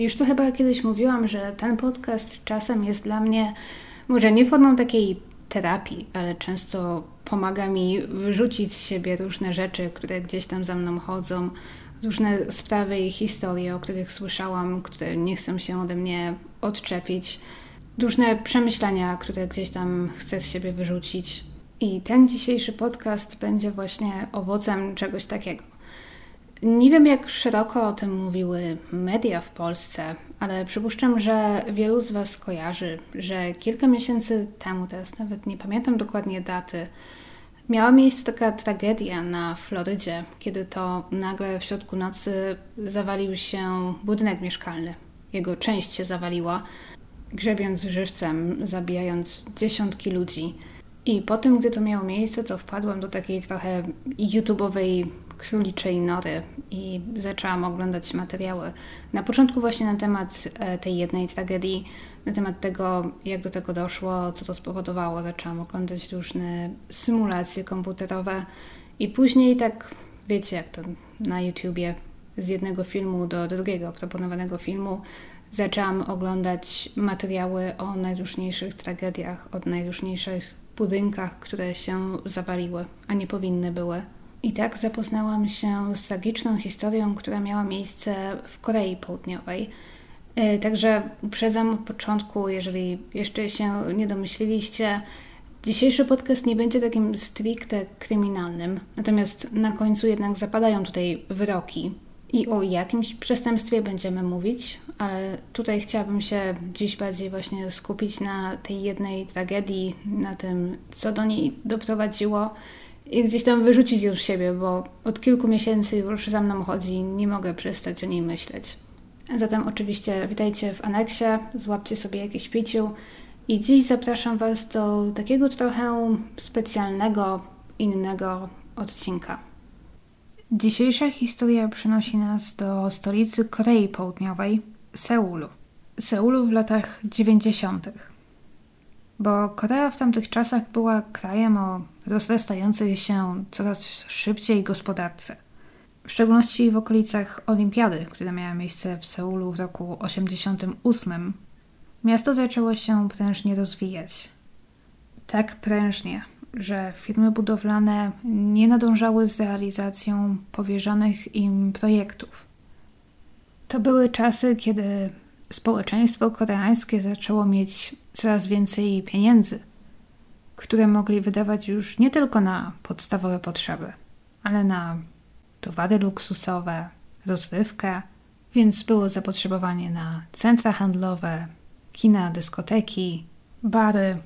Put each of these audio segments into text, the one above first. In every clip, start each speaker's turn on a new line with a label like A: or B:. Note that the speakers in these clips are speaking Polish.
A: Już to chyba kiedyś mówiłam, że ten podcast czasem jest dla mnie może nie formą takiej terapii, ale często pomaga mi wyrzucić z siebie różne rzeczy, które gdzieś tam za mną chodzą, różne sprawy i historie, o których słyszałam, które nie chcą się ode mnie odczepić, różne przemyślenia, które gdzieś tam chcę z siebie wyrzucić. I ten dzisiejszy podcast będzie właśnie owocem czegoś takiego. Nie wiem, jak szeroko o tym mówiły media w Polsce, ale przypuszczam, że wielu z Was kojarzy, że kilka miesięcy temu, teraz nawet nie pamiętam dokładnie daty, miała miejsce taka tragedia na Florydzie, kiedy to nagle w środku nocy zawalił się budynek mieszkalny. Jego część się zawaliła, grzebiąc żywcem, zabijając dziesiątki ludzi. I po tym, gdy to miało miejsce, to wpadłam do takiej trochę YouTube'owej króliczej nory i zaczęłam oglądać materiały. Na początku właśnie na temat e, tej jednej tragedii, na temat tego, jak do tego doszło, co to spowodowało. Zaczęłam oglądać różne symulacje komputerowe i później tak, wiecie jak to na YouTubie, z jednego filmu do drugiego proponowanego filmu zaczęłam oglądać materiały o najróżniejszych tragediach, o najróżniejszych budynkach, które się zawaliły, a nie powinny były. I tak zapoznałam się z tragiczną historią, która miała miejsce w Korei Południowej. E, także uprzedzam od początku, jeżeli jeszcze się nie domyśliliście, dzisiejszy podcast nie będzie takim stricte kryminalnym, natomiast na końcu jednak zapadają tutaj wyroki. I o jakimś przestępstwie będziemy mówić, ale tutaj chciałabym się dziś bardziej właśnie skupić na tej jednej tragedii, na tym, co do niej doprowadziło i gdzieś tam wyrzucić ją z siebie, bo od kilku miesięcy już za mną chodzi i nie mogę przestać o niej myśleć. Zatem oczywiście witajcie w aneksie, złapcie sobie jakieś piciu i dziś zapraszam Was do takiego trochę specjalnego, innego odcinka. Dzisiejsza historia przenosi nas do stolicy Korei Południowej, Seulu. Seulu w latach 90. Bo Korea w tamtych czasach była krajem o rozrastającej się coraz szybciej gospodarce. W szczególności w okolicach Olimpiady, która miała miejsce w Seulu w roku 1988, miasto zaczęło się prężnie rozwijać. Tak prężnie, że firmy budowlane nie nadążały z realizacją powierzonych im projektów. To były czasy, kiedy społeczeństwo koreańskie zaczęło mieć coraz więcej pieniędzy, które mogli wydawać już nie tylko na podstawowe potrzeby, ale na towary luksusowe, rozrywkę, więc było zapotrzebowanie na centra handlowe, kina, dyskoteki, bary.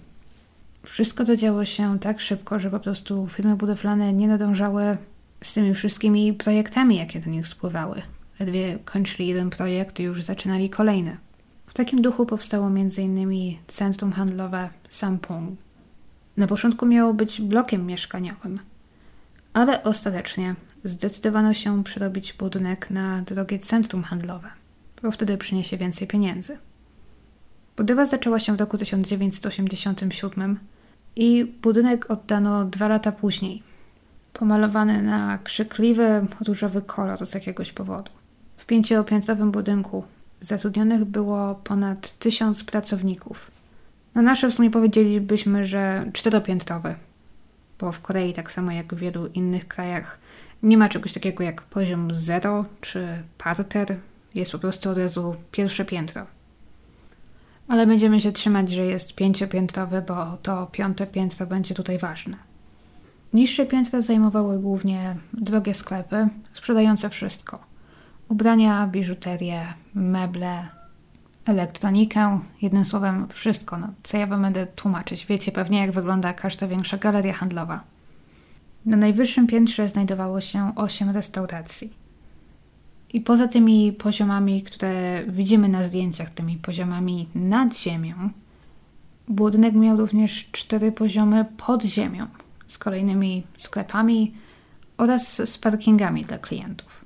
A: Wszystko to działo się tak szybko, że po prostu firmy budowlane nie nadążały z tymi wszystkimi projektami, jakie do nich spływały. Ledwie kończyli jeden projekt już zaczynali kolejny. W takim duchu powstało m.in. centrum handlowe Sampung. Na początku miało być blokiem mieszkaniowym, ale ostatecznie zdecydowano się przerobić budynek na drogie centrum handlowe, bo wtedy przyniesie więcej pieniędzy. Budowa zaczęła się w roku 1987 i budynek oddano dwa lata później, pomalowany na krzykliwy różowy kolor z jakiegoś powodu. W pięciopiętrowym budynku zatrudnionych było ponad tysiąc pracowników. Na nasze w sumie powiedzielibyśmy, że czteropiętrowy, bo w Korei, tak samo jak w wielu innych krajach, nie ma czegoś takiego jak poziom zero czy parter. Jest po prostu od razu pierwsze piętro. Ale będziemy się trzymać, że jest pięciopiętrowy, bo to piąte piętro będzie tutaj ważne. Niższe piętra zajmowały głównie drogie sklepy sprzedające wszystko – ubrania, biżuterię, meble, elektronikę, jednym słowem wszystko, no, co ja wam będę tłumaczyć. Wiecie pewnie, jak wygląda każda większa galeria handlowa. Na najwyższym piętrze znajdowało się osiem restauracji. I poza tymi poziomami, które widzimy na zdjęciach, tymi poziomami nad ziemią, budynek miał również cztery poziomy pod ziemią, z kolejnymi sklepami oraz z parkingami dla klientów.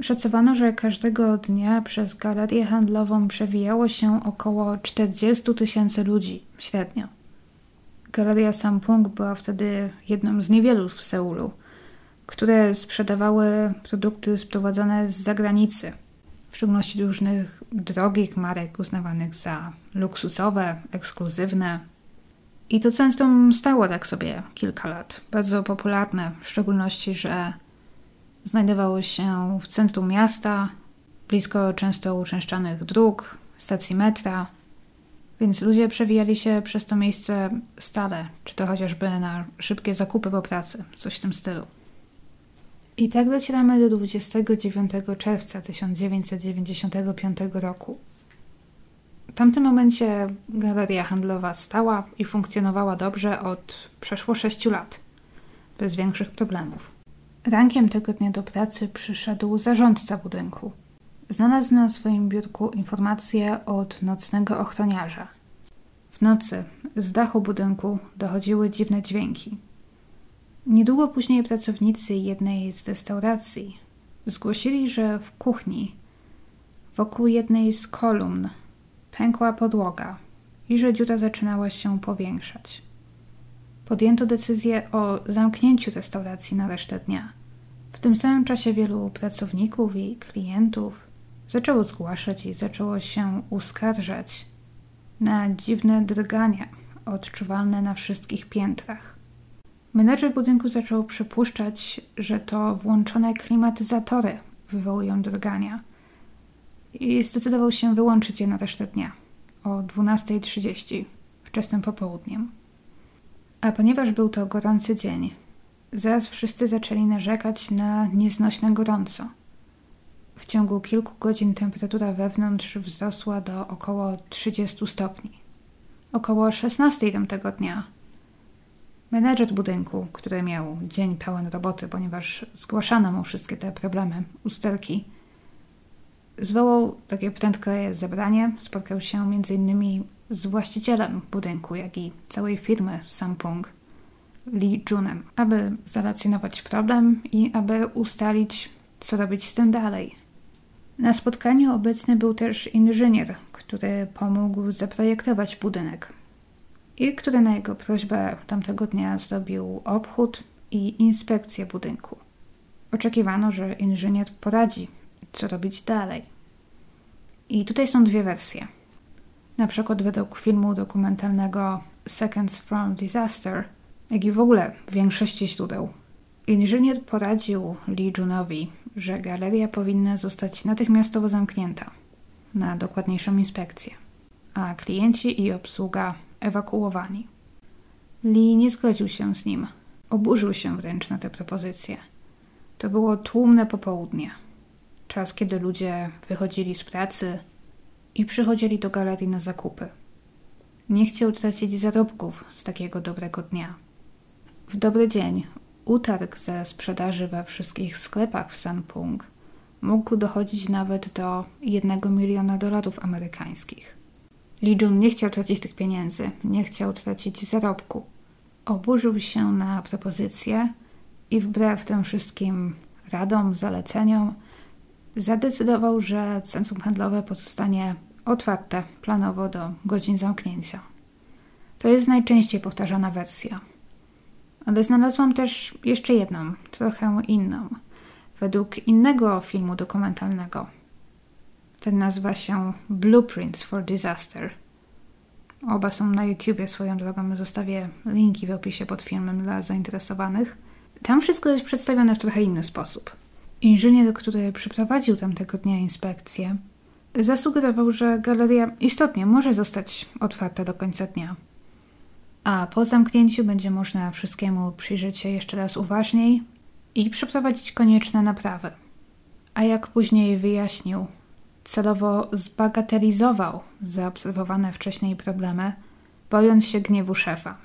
A: Szacowano, że każdego dnia przez galerię handlową przewijało się około 40 tysięcy ludzi średnio. Galeria Sampung była wtedy jedną z niewielu w Seulu, które sprzedawały produkty sprowadzane z zagranicy. w szczególności różnych drogich marek uznawanych za luksusowe, ekskluzywne. I to centrum stało tak sobie kilka lat, bardzo popularne, w szczególności, że znajdowało się w centrum miasta, blisko często uczęszczanych dróg, stacji metra, więc ludzie przewijali się przez to miejsce stale, czy to chociażby na szybkie zakupy po pracy, coś w tym stylu. I tak docieramy do 29 czerwca 1995 roku. W tamtym momencie galeria handlowa stała i funkcjonowała dobrze od przeszło 6 lat, bez większych problemów. Rankiem tego dnia do pracy przyszedł zarządca budynku. Znalazł na swoim biurku informację od nocnego ochroniarza. W nocy z dachu budynku dochodziły dziwne dźwięki. Niedługo później pracownicy jednej z restauracji zgłosili, że w kuchni wokół jednej z kolumn pękła podłoga i że dziura zaczynała się powiększać. Podjęto decyzję o zamknięciu restauracji na resztę dnia. W tym samym czasie wielu pracowników i klientów zaczęło zgłaszać i zaczęło się uskarżać na dziwne drgania odczuwalne na wszystkich piętrach. Menedżer budynku zaczął przypuszczać, że to włączone klimatyzatory wywołują drgania i zdecydował się wyłączyć je na resztę dnia o 12.30 wczesnym popołudniem. A ponieważ był to gorący dzień, zaraz wszyscy zaczęli narzekać na nieznośne gorąco. W ciągu kilku godzin temperatura wewnątrz wzrosła do około 30 stopni. Około 16 tamtego dnia Menedżer budynku, który miał dzień pełen roboty, ponieważ zgłaszano mu wszystkie te problemy, usterki, zwołał takie prędkie zebranie. Spotkał się m.in. z właścicielem budynku, jak i całej firmy Samsung, Lee Junem, aby zalacjonować problem i aby ustalić, co robić z tym dalej. Na spotkaniu obecny był też inżynier, który pomógł zaprojektować budynek i który na jego prośbę tamtego dnia zrobił obchód i inspekcję budynku. Oczekiwano, że inżynier poradzi, co robić dalej. I tutaj są dwie wersje. Na przykład według filmu dokumentalnego Seconds from Disaster, jak i w ogóle większości źródeł. Inżynier poradził Lee Junowi, że galeria powinna zostać natychmiastowo zamknięta na dokładniejszą inspekcję, a klienci i obsługa ewakuowani. Lee nie zgodził się z nim. Oburzył się wręcz na tę propozycję. To było tłumne popołudnie. Czas, kiedy ludzie wychodzili z pracy i przychodzili do galerii na zakupy. Nie chciał tracić zarobków z takiego dobrego dnia. W dobry dzień utarg ze sprzedaży we wszystkich sklepach w Sanpung mógł dochodzić nawet do jednego miliona dolarów amerykańskich. Lee Jun nie chciał tracić tych pieniędzy, nie chciał tracić zarobku. Oburzył się na propozycję i wbrew tym wszystkim radom, zaleceniom, zadecydował, że centrum handlowe pozostanie otwarte planowo do godzin zamknięcia. To jest najczęściej powtarzana wersja. Ale znalazłam też jeszcze jedną, trochę inną, według innego filmu dokumentalnego – ten nazywa się Blueprints for Disaster. Oba są na YouTubie swoją drogą. Zostawię linki w opisie pod filmem dla zainteresowanych. Tam wszystko jest przedstawione w trochę inny sposób. Inżynier, który przeprowadził tamtego dnia inspekcję, zasugerował, że galeria istotnie może zostać otwarta do końca dnia. A po zamknięciu będzie można wszystkiemu przyjrzeć się jeszcze raz uważniej i przeprowadzić konieczne naprawy. A jak później wyjaśnił, celowo zbagatelizował zaobserwowane wcześniej problemy, bojąc się gniewu szefa.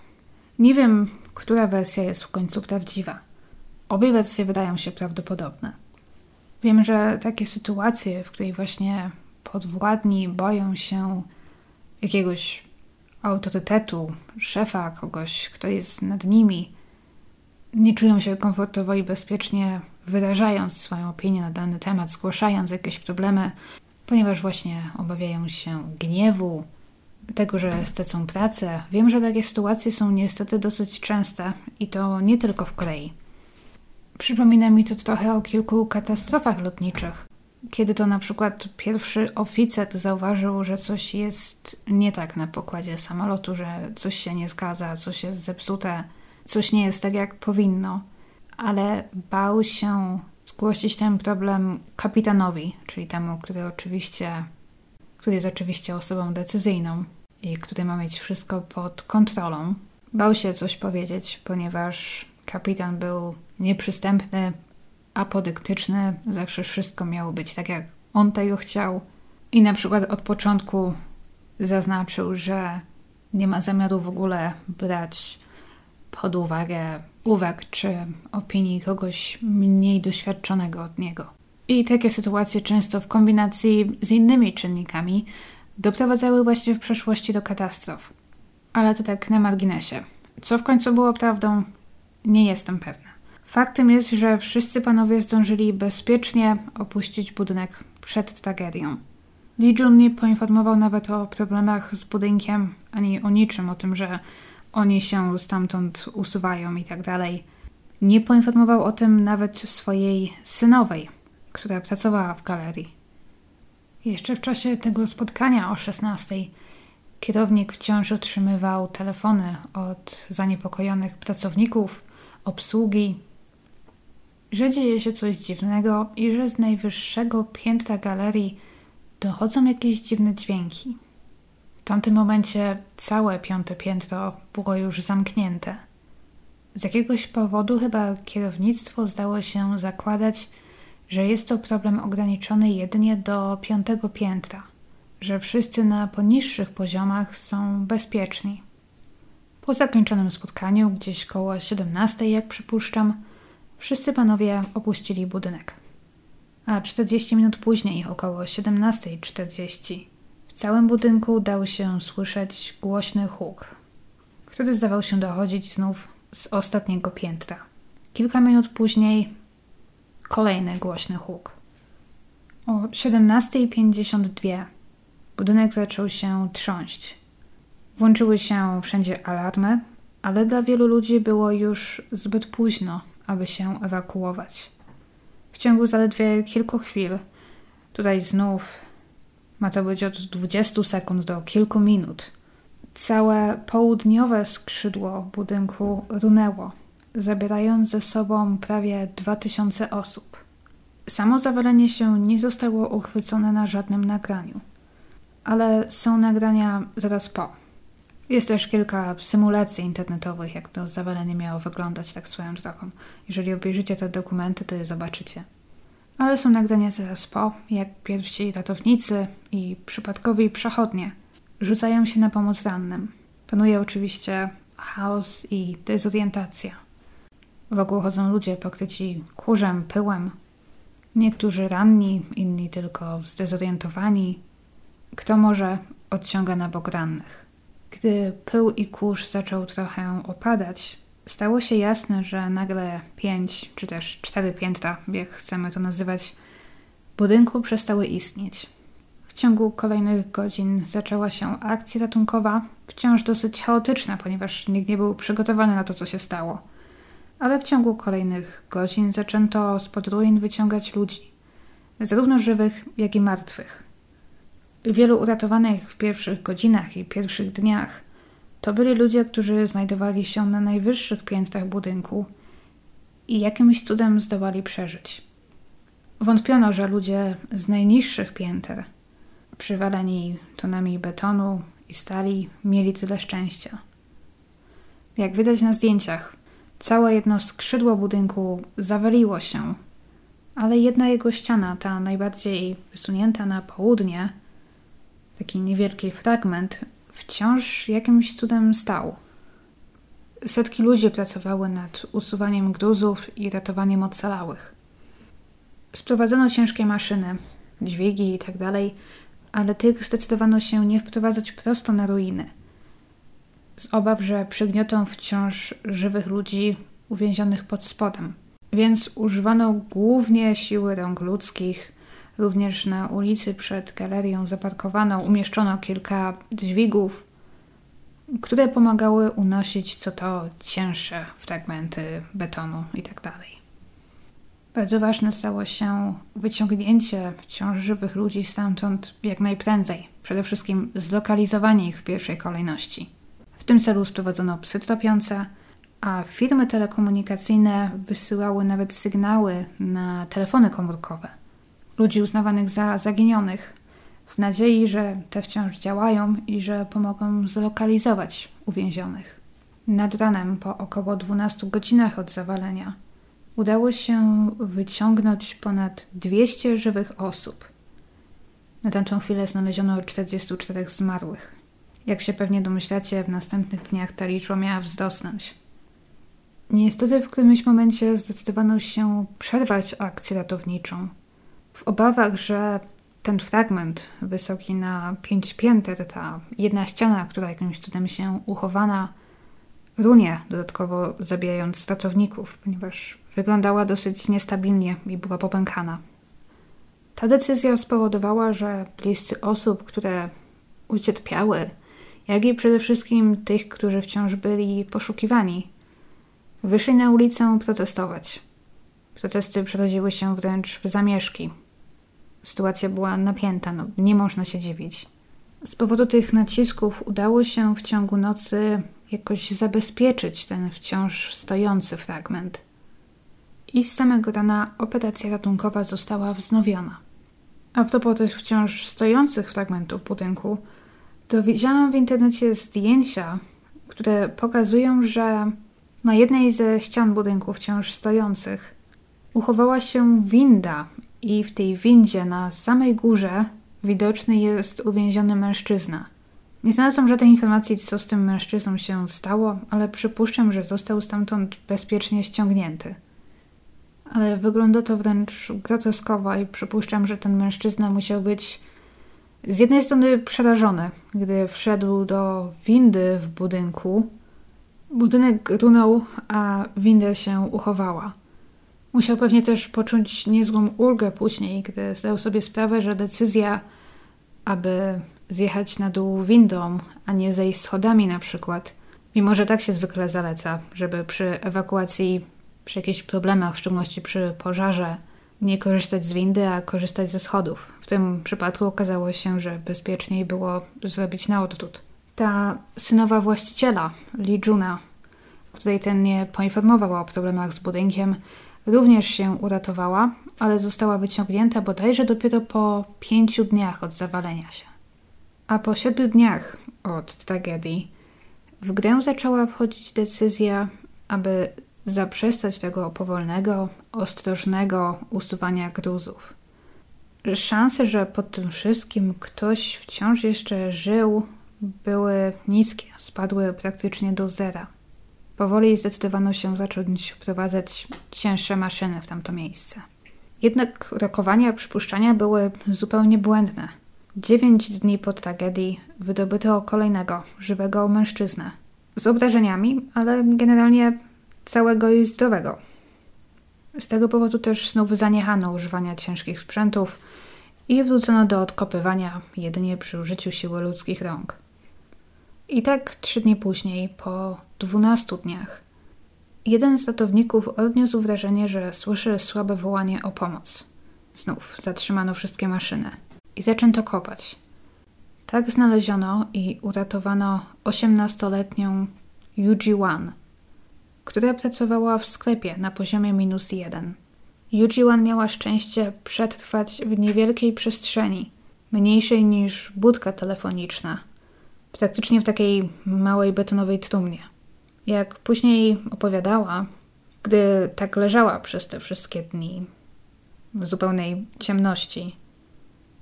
A: Nie wiem, która wersja jest w końcu prawdziwa. Obie wersje wydają się prawdopodobne. Wiem, że takie sytuacje, w której właśnie podwładni boją się jakiegoś autorytetu, szefa, kogoś, kto jest nad nimi, nie czują się komfortowo i bezpiecznie wyrażając swoją opinię na dany temat, zgłaszając jakieś problemy, ponieważ właśnie obawiają się gniewu, tego, że stracą pracę. Wiem, że takie sytuacje są niestety dosyć częste i to nie tylko w Korei. Przypomina mi to trochę o kilku katastrofach lotniczych, kiedy to na przykład pierwszy oficer zauważył, że coś jest nie tak na pokładzie samolotu, że coś się nie zgadza, coś jest zepsute, coś nie jest tak jak powinno, ale bał się zgłosić ten problem kapitanowi, czyli temu, który oczywiście, który jest oczywiście osobą decyzyjną i który ma mieć wszystko pod kontrolą. Bał się coś powiedzieć, ponieważ kapitan był nieprzystępny, apodyktyczny, zawsze wszystko miało być tak, jak on tego chciał. I na przykład od początku zaznaczył, że nie ma zamiaru w ogóle brać pod uwagę uwag czy opinii kogoś mniej doświadczonego od niego. I takie sytuacje często w kombinacji z innymi czynnikami doprowadzały właśnie w przeszłości do katastrof. Ale to tak na marginesie. Co w końcu było prawdą, nie jestem pewna. Faktem jest, że wszyscy panowie zdążyli bezpiecznie opuścić budynek przed tragedią. Lee Jun nie poinformował nawet o problemach z budynkiem, ani o niczym, o tym, że oni się stamtąd usuwają i tak dalej. Nie poinformował o tym nawet swojej synowej, która pracowała w galerii. Jeszcze w czasie tego spotkania o 16 kierownik wciąż otrzymywał telefony od zaniepokojonych pracowników, obsługi, że dzieje się coś dziwnego i że z najwyższego piętra galerii dochodzą jakieś dziwne dźwięki. W tamtym momencie całe piąte piętro było już zamknięte. Z jakiegoś powodu chyba kierownictwo zdało się zakładać, że jest to problem ograniczony jedynie do piątego piętra, że wszyscy na poniższych poziomach są bezpieczni. Po zakończonym spotkaniu, gdzieś koło 17, jak przypuszczam, wszyscy panowie opuścili budynek. A 40 minut później, około 17.40, w całym budynku dał się słyszeć głośny huk, który zdawał się dochodzić znów z ostatniego piętra. Kilka minut później kolejny głośny huk. O 17.52 budynek zaczął się trząść. Włączyły się wszędzie alarmy, ale dla wielu ludzi było już zbyt późno, aby się ewakuować. W ciągu zaledwie kilku chwil, tutaj znów ma to być od 20 sekund do kilku minut, całe południowe skrzydło budynku runęło, zabierając ze sobą prawie 2000 osób. Samo zawalenie się nie zostało uchwycone na żadnym nagraniu, ale są nagrania zaraz po. Jest też kilka symulacji internetowych, jak to zawalenie miało wyglądać, tak swoją drogą. Jeżeli obejrzycie te dokumenty, to je zobaczycie. Ale są nagrania zaraz po, jak pierwsi ratownicy i przypadkowi przechodnie rzucają się na pomoc rannym. Panuje oczywiście chaos i dezorientacja. Wokół chodzą ludzie pokryci kurzem, pyłem. Niektórzy ranni, inni tylko zdezorientowani. Kto może odciąga na bok rannych. Gdy pył i kurz zaczął trochę opadać, stało się jasne, że nagle pięć czy też cztery piętra, jak chcemy to nazywać, budynku przestały istnieć. W ciągu kolejnych godzin zaczęła się akcja ratunkowa, wciąż dosyć chaotyczna, ponieważ nikt nie był przygotowany na to, co się stało. Ale w ciągu kolejnych godzin zaczęto spod ruin wyciągać ludzi, zarówno żywych, jak i martwych. Wielu uratowanych w pierwszych godzinach i pierwszych dniach to byli ludzie, którzy znajdowali się na najwyższych piętrach budynku i jakimś cudem zdołali przeżyć. Wątpiono, że ludzie z najniższych pięter, przywaleni tonami betonu i stali, mieli tyle szczęścia. Jak widać na zdjęciach, całe jedno skrzydło budynku zawaliło się, ale jedna jego ściana, ta najbardziej wysunięta na południe, taki niewielki fragment, wciąż jakimś cudem stał. Setki ludzi pracowały nad usuwaniem gruzów i ratowaniem ocalałych. Sprowadzono ciężkie maszyny, dźwigi i tak ale tych zdecydowano się nie wprowadzać prosto na ruiny. Z obaw, że przygniotą wciąż żywych ludzi uwięzionych pod spodem. Więc używano głównie siły rąk ludzkich, Również na ulicy przed galerią zaparkowano, umieszczono kilka dźwigów, które pomagały unosić co to cięższe fragmenty betonu itd. Tak Bardzo ważne stało się wyciągnięcie wciąż żywych ludzi stamtąd jak najprędzej. Przede wszystkim zlokalizowanie ich w pierwszej kolejności. W tym celu sprowadzono psy tropiące, a firmy telekomunikacyjne wysyłały nawet sygnały na telefony komórkowe. Ludzi uznawanych za zaginionych, w nadziei, że te wciąż działają i że pomogą zlokalizować uwięzionych. Nad ranem, po około 12 godzinach od zawalenia, udało się wyciągnąć ponad 200 żywych osób. Na tamtą chwilę znaleziono 44 zmarłych. Jak się pewnie domyślacie, w następnych dniach ta liczba miała wzrosnąć. Niestety w którymś momencie zdecydowano się przerwać akcję ratowniczą. W obawach, że ten fragment wysoki na pięć pięter, ta jedna ściana, która jakimś cudem się uchowana, runie, dodatkowo zabijając ratowników, ponieważ wyglądała dosyć niestabilnie i była popękana. Ta decyzja spowodowała, że bliscy osób, które ucierpiały, jak i przede wszystkim tych, którzy wciąż byli poszukiwani, wyszli na ulicę protestować. Protesty przerodziły się wręcz w zamieszki. Sytuacja była napięta, no, nie można się dziwić. Z powodu tych nacisków udało się w ciągu nocy jakoś zabezpieczyć ten wciąż stojący fragment. I z samego rana operacja ratunkowa została wznowiona. A propos tych wciąż stojących fragmentów budynku, to widziałam w internecie zdjęcia, które pokazują, że na jednej ze ścian budynku wciąż stojących uchowała się winda i w tej windzie na samej górze widoczny jest uwięziony mężczyzna. Nie znalazłam żadnej informacji, co z tym mężczyzną się stało, ale przypuszczam, że został stamtąd bezpiecznie ściągnięty. Ale wygląda to wręcz groteskowo i przypuszczam, że ten mężczyzna musiał być z jednej strony przerażony, gdy wszedł do windy w budynku. Budynek runął, a winda się uchowała. Musiał pewnie też poczuć niezłą ulgę później, gdy zdał sobie sprawę, że decyzja, aby zjechać na dół windą, a nie zejść schodami na przykład, mimo że tak się zwykle zaleca, żeby przy ewakuacji, przy jakichś problemach, w szczególności przy pożarze, nie korzystać z windy, a korzystać ze schodów. W tym przypadku okazało się, że bezpieczniej było zrobić na odwrót. Ta synowa właściciela, Lee Juna, której ten nie poinformował o problemach z budynkiem, również się uratowała, ale została wyciągnięta bodajże dopiero po pięciu dniach od zawalenia się. A po siedmiu dniach od tragedii w grę zaczęła wchodzić decyzja, aby zaprzestać tego powolnego, ostrożnego usuwania gruzów. Szanse, że pod tym wszystkim ktoś wciąż jeszcze żył, były niskie, spadły praktycznie do zera. Powoli zdecydowano się zacząć wprowadzać cięższe maszyny w tamto miejsce. Jednak rokowania przypuszczania były zupełnie błędne. Dziewięć dni po tragedii wydobyto kolejnego, żywego mężczyznę. Z obrażeniami, ale generalnie całego i zdrowego. Z tego powodu też znów zaniechano używania ciężkich sprzętów i wrócono do odkopywania jedynie przy użyciu siły ludzkich rąk. I tak trzy dni później, po dwunastu dniach, jeden z ratowników odniósł wrażenie, że słyszy słabe wołanie o pomoc. Znów zatrzymano wszystkie maszyny i zaczęto kopać. Tak znaleziono i uratowano 18-letnią Yuji Wan, która pracowała w sklepie na poziomie minus jeden. Yuji Wan miała szczęście przetrwać w niewielkiej przestrzeni, mniejszej niż budka telefoniczna, praktycznie w takiej małej betonowej trumnie. Jak później opowiadała, gdy tak leżała przez te wszystkie dni w zupełnej ciemności,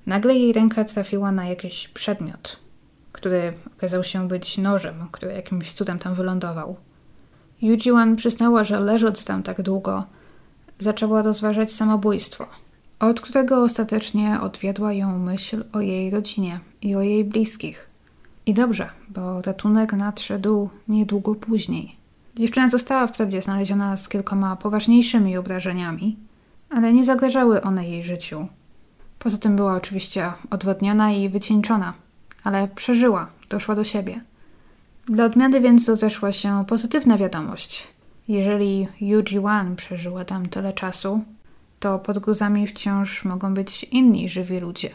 A: nagle jej ręka trafiła na jakiś przedmiot, który okazał się być nożem, który jakimś cudem tam wylądował. Yujiwan przyznała, że leżąc tam tak długo, zaczęła rozważać samobójstwo, od którego ostatecznie odwiodła ją myśl o jej rodzinie i o jej bliskich. I dobrze, bo ratunek nadszedł niedługo później. Dziewczyna została wprawdzie znaleziona z kilkoma poważniejszymi obrażeniami, ale nie zagrażały one jej życiu. Poza tym była oczywiście odwodniona i wycieńczona, ale przeżyła, doszła do siebie. Dla odmiany więc rozeszła się pozytywna wiadomość. Jeżeli Yuji Wan przeżyła tam tyle czasu, to pod gruzami wciąż mogą być inni żywi ludzie.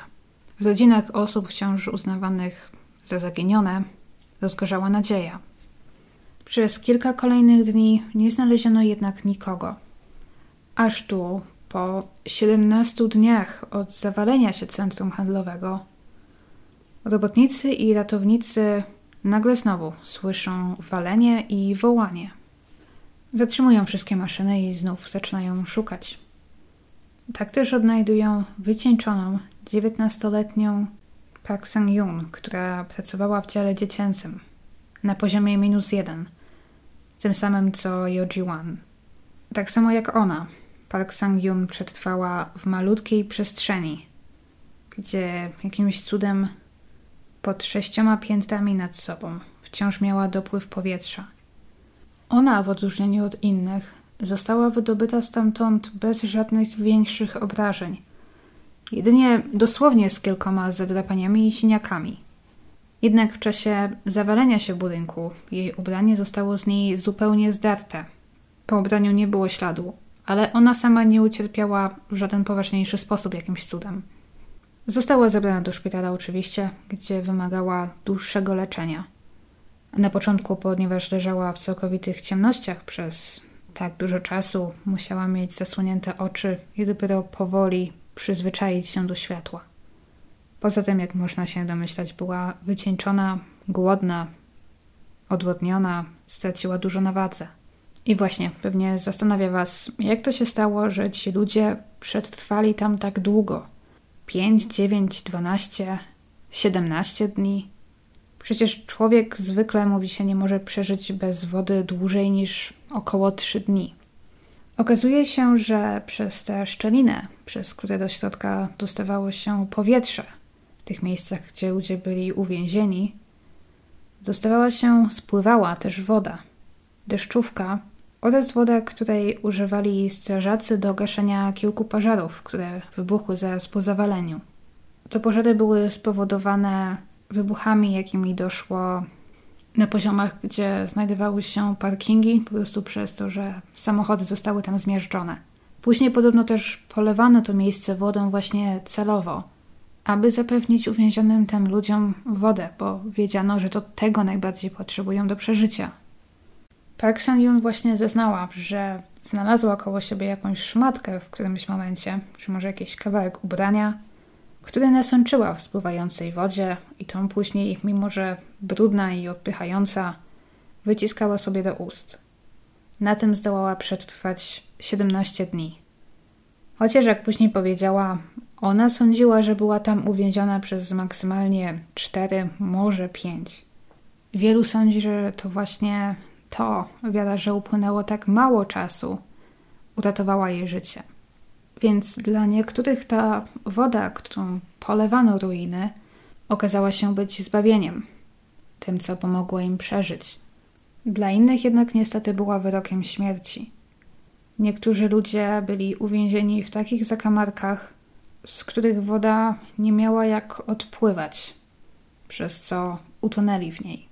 A: W rodzinach osób wciąż uznawanych za zaginione rozgorzała nadzieja. Przez kilka kolejnych dni nie znaleziono jednak nikogo. Aż tu, po 17 dniach od zawalenia się centrum handlowego, robotnicy i ratownicy nagle znowu słyszą walenie i wołanie. Zatrzymują wszystkie maszyny i znów zaczynają szukać. Tak też odnajdują wycieńczoną, 19-letnią Park Sang-yoon, która pracowała w dziale dziecięcym na poziomie minus jeden, tym samym co Yoji-wan. Tak samo jak ona, Park Sang-yoon przetrwała w malutkiej przestrzeni, gdzie jakimś cudem pod sześcioma piętrami nad sobą wciąż miała dopływ powietrza. Ona, w odróżnieniu od innych, została wydobyta stamtąd bez żadnych większych obrażeń. Jedynie dosłownie z kilkoma zadrapaniami i siniakami. Jednak w czasie zawalenia się budynku jej ubranie zostało z niej zupełnie zdarte. Po ubraniu nie było śladu, ale ona sama nie ucierpiała w żaden poważniejszy sposób jakimś cudem. Została zabrana do szpitala oczywiście, gdzie wymagała dłuższego leczenia. Na początku, ponieważ leżała w całkowitych ciemnościach przez tak dużo czasu, musiała mieć zasłonięte oczy i dopiero powoli przyzwyczaić się do światła. Poza tym, jak można się domyślać, była wycieńczona, głodna, odwodniona, straciła dużo na wadze. I właśnie, pewnie zastanawia Was, jak to się stało, że ci ludzie przetrwali tam tak długo 5, 9, 12, 17 dni. Przecież człowiek zwykle mówi się nie może przeżyć bez wody dłużej niż około 3 dni. Okazuje się, że przez te szczeliny, przez które do środka dostawało się powietrze, w tych miejscach, gdzie ludzie byli uwięzieni, dostawała się, spływała też woda, deszczówka oraz woda, której używali strażacy do gaszenia kilku pożarów, które wybuchły zaraz po zawaleniu. Te pożary były spowodowane wybuchami, jakimi doszło na poziomach, gdzie znajdowały się parkingi, po prostu przez to, że samochody zostały tam zmiażdżone. Później podobno też polewano to miejsce wodą właśnie celowo, aby zapewnić uwięzionym tam ludziom wodę, bo wiedziano, że to tego najbardziej potrzebują do przeżycia. Park San-yoon właśnie zeznała, że znalazła koło siebie jakąś szmatkę w którymś momencie, czy może jakiś kawałek ubrania, który nasączyła w spływającej wodzie i tą później, mimo że brudna i odpychająca, wyciskała sobie do ust. Na tym zdołała przetrwać 17 dni. Chociaż, jak później powiedziała, ona sądziła, że była tam uwięziona przez maksymalnie 4, może 5. Wielu sądzi, że to właśnie to, wiara, że upłynęło tak mało czasu, uratowała jej życie. Więc dla niektórych ta woda, którą polewano ruiny, okazała się być zbawieniem, tym, co pomogło im przeżyć. Dla innych jednak niestety była wyrokiem śmierci. Niektórzy ludzie byli uwięzieni w takich zakamarkach, z których woda nie miała jak odpływać, przez co utonęli w niej.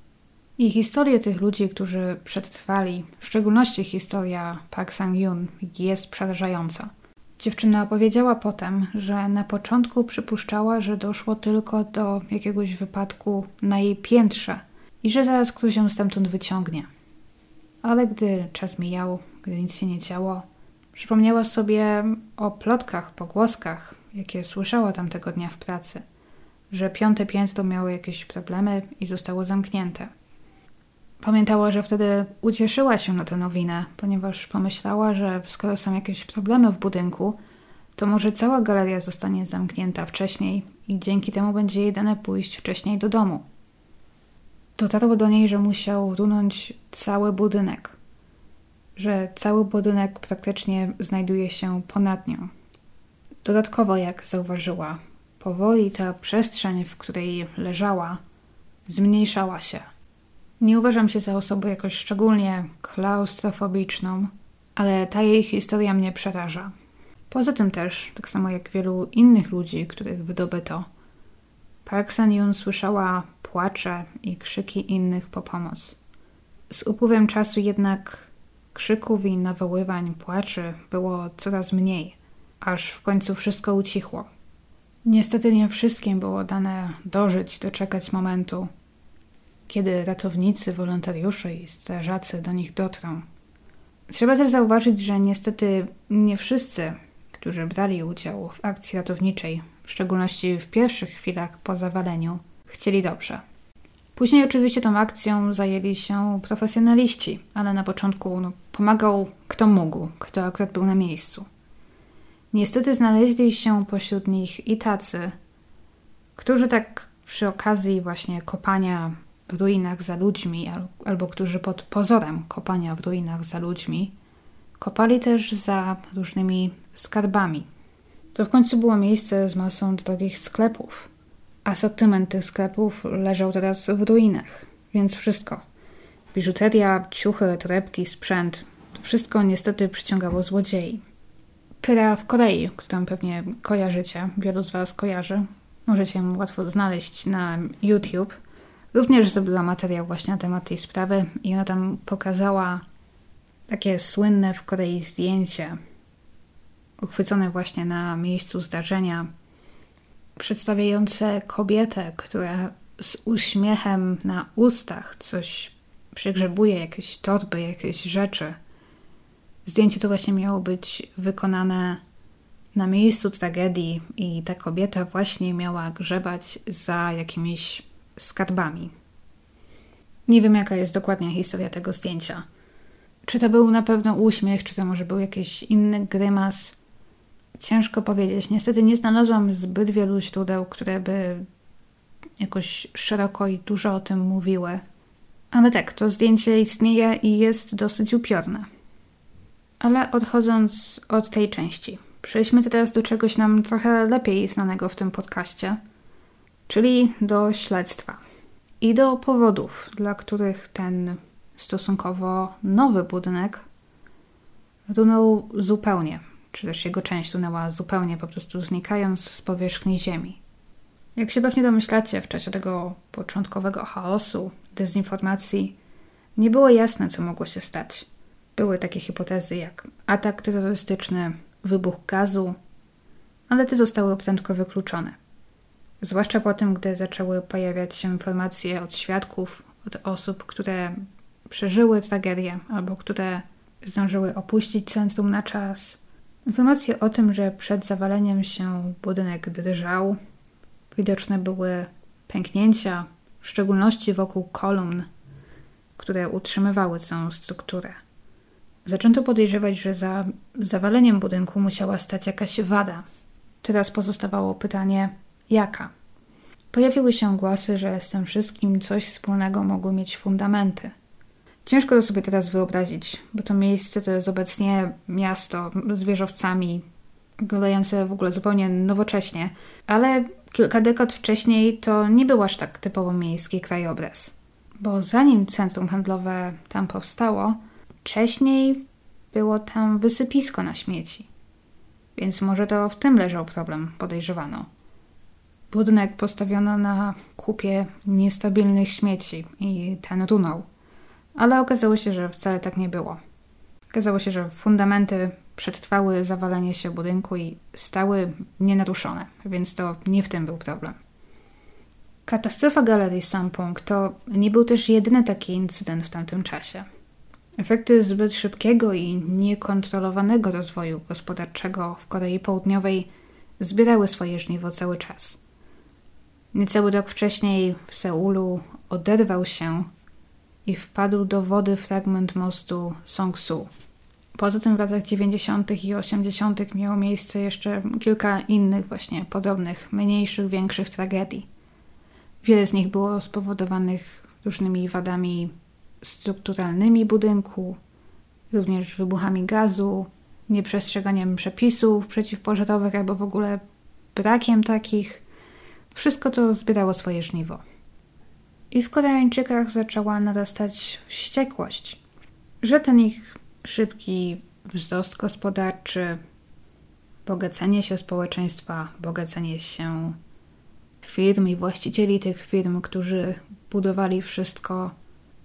A: I historie tych ludzi, którzy przetrwali, w szczególności historia Park Sang-yoon, jest przerażająca. Dziewczyna opowiedziała potem, że na początku przypuszczała, że doszło tylko do jakiegoś wypadku na jej piętrze i że zaraz ktoś ją stamtąd wyciągnie. Ale gdy czas mijał, gdy nic się nie działo, przypomniała sobie o plotkach, pogłoskach, jakie słyszała tamtego dnia w pracy, że piąte piętro miało jakieś problemy i zostało zamknięte. Pamiętała, że wtedy ucieszyła się na tę nowinę, ponieważ pomyślała, że skoro są jakieś problemy w budynku, to może cała galeria zostanie zamknięta wcześniej i dzięki temu będzie jej dane pójść wcześniej do domu. Dotarło do niej, że musiał runąć cały budynek, że cały budynek praktycznie znajduje się ponad nią. Dodatkowo, jak zauważyła, powoli ta przestrzeń, w której leżała, zmniejszała się – nie uważam się za osobę jakoś szczególnie klaustrofobiczną, ale ta jej historia mnie przeraża. Poza tym też, tak samo jak wielu innych ludzi, których wydobyto, Park San-yoon słyszała płacze i krzyki innych po pomoc. Z upływem czasu jednak krzyków i nawoływań, płaczy było coraz mniej, aż w końcu wszystko ucichło. Niestety nie wszystkim było dane dożyć, doczekać momentu, kiedy ratownicy, wolontariusze i strażacy do nich dotrą. Trzeba też zauważyć, że niestety nie wszyscy, którzy brali udział w akcji ratowniczej, w szczególności w pierwszych chwilach po zawaleniu, chcieli dobrze. Później oczywiście tą akcją zajęli się profesjonaliści, ale na początku no, pomagał kto mógł, kto akurat był na miejscu. Niestety znaleźli się pośród nich i tacy, którzy tak przy okazji właśnie kopania w ruinach za ludźmi, albo którzy pod pozorem kopania w ruinach za ludźmi, kopali też za różnymi skarbami. To w końcu było miejsce z masą drogich sklepów. Asortyment tych sklepów leżał teraz w ruinach, więc wszystko. Biżuteria, ciuchy, torebki, sprzęt to wszystko niestety przyciągało złodziei. Pyra w Korei, którą pewnie kojarzycie, wielu z Was kojarzy, możecie ją łatwo znaleźć na YouTube, również zrobiła materiał właśnie na temat tej sprawy i ona tam pokazała takie słynne w Korei zdjęcie uchwycone właśnie na miejscu zdarzenia, przedstawiające kobietę, która z uśmiechem na ustach coś przegrzebuje, jakieś torby, jakieś rzeczy. Zdjęcie to właśnie miało być wykonane na miejscu tragedii i ta kobieta właśnie miała grzebać za jakimiś skarbami. Nie wiem, jaka jest dokładnie historia tego zdjęcia. Czy to był na pewno uśmiech, czy to może był jakiś inny grymas? Ciężko powiedzieć. Niestety nie znalazłam zbyt wielu źródeł, które by jakoś szeroko i dużo o tym mówiły. Ale tak, to zdjęcie istnieje i jest dosyć upiorne. Ale odchodząc od tej części, przejdźmy teraz do czegoś nam trochę lepiej znanego w tym podcaście, czyli do śledztwa i do powodów, dla których ten stosunkowo nowy budynek runął zupełnie, czy też jego część runęła zupełnie, po prostu znikając z powierzchni Ziemi. Jak się pewnie domyślacie, w czasie tego początkowego chaosu, dezinformacji, nie było jasne, co mogło się stać. Były takie hipotezy jak atak terrorystyczny, wybuch gazu, ale te zostały prędko wykluczone. Zwłaszcza po tym, gdy zaczęły pojawiać się informacje od świadków, od osób, które przeżyły tragedię albo które zdążyły opuścić centrum na czas. Informacje o tym, że przed zawaleniem się budynek drżał, widoczne były pęknięcia, w szczególności wokół kolumn, które utrzymywały całą strukturę. Zaczęto podejrzewać, że za zawaleniem budynku musiała stać jakaś wada. Teraz pozostawało pytanie, jaka? Pojawiły się głosy, że z tym wszystkim coś wspólnego mogły mieć fundamenty. Ciężko to sobie teraz wyobrazić, bo to miejsce to jest obecnie miasto z wieżowcami, wyglądające w ogóle zupełnie nowocześnie, ale kilka dekad wcześniej to nie był aż tak typowo miejski krajobraz. Bo zanim centrum handlowe tam powstało, wcześniej było tam wysypisko na śmieci. Więc może to w tym leżał problem, podejrzewano. Budynek postawiono na kupie niestabilnych śmieci i ten runął. Ale okazało się, że wcale tak nie było. Okazało się, że fundamenty przetrwały zawalenie się budynku i stały nienaruszone, więc to nie w tym był problem. Katastrofa Galerii Sampung to nie był też jedyny taki incydent w tamtym czasie. Efekty zbyt szybkiego i niekontrolowanego rozwoju gospodarczego w Korei Południowej zbierały swoje żniwo cały czas. Niecały rok wcześniej w Seulu oderwał się i wpadł do wody fragment mostu Songsu. Poza tym w latach 90. i 80. miało miejsce jeszcze kilka innych właśnie podobnych, mniejszych, większych tragedii. Wiele z nich było spowodowanych różnymi wadami strukturalnymi budynku, również wybuchami gazu, nieprzestrzeganiem przepisów przeciwpożarowych albo w ogóle brakiem takich. Wszystko to zbierało swoje żniwo. I w Koreańczykach zaczęła narastać wściekłość, że ten ich szybki wzrost gospodarczy, bogacenie się społeczeństwa, bogacenie się firm i właścicieli tych firm, którzy budowali wszystko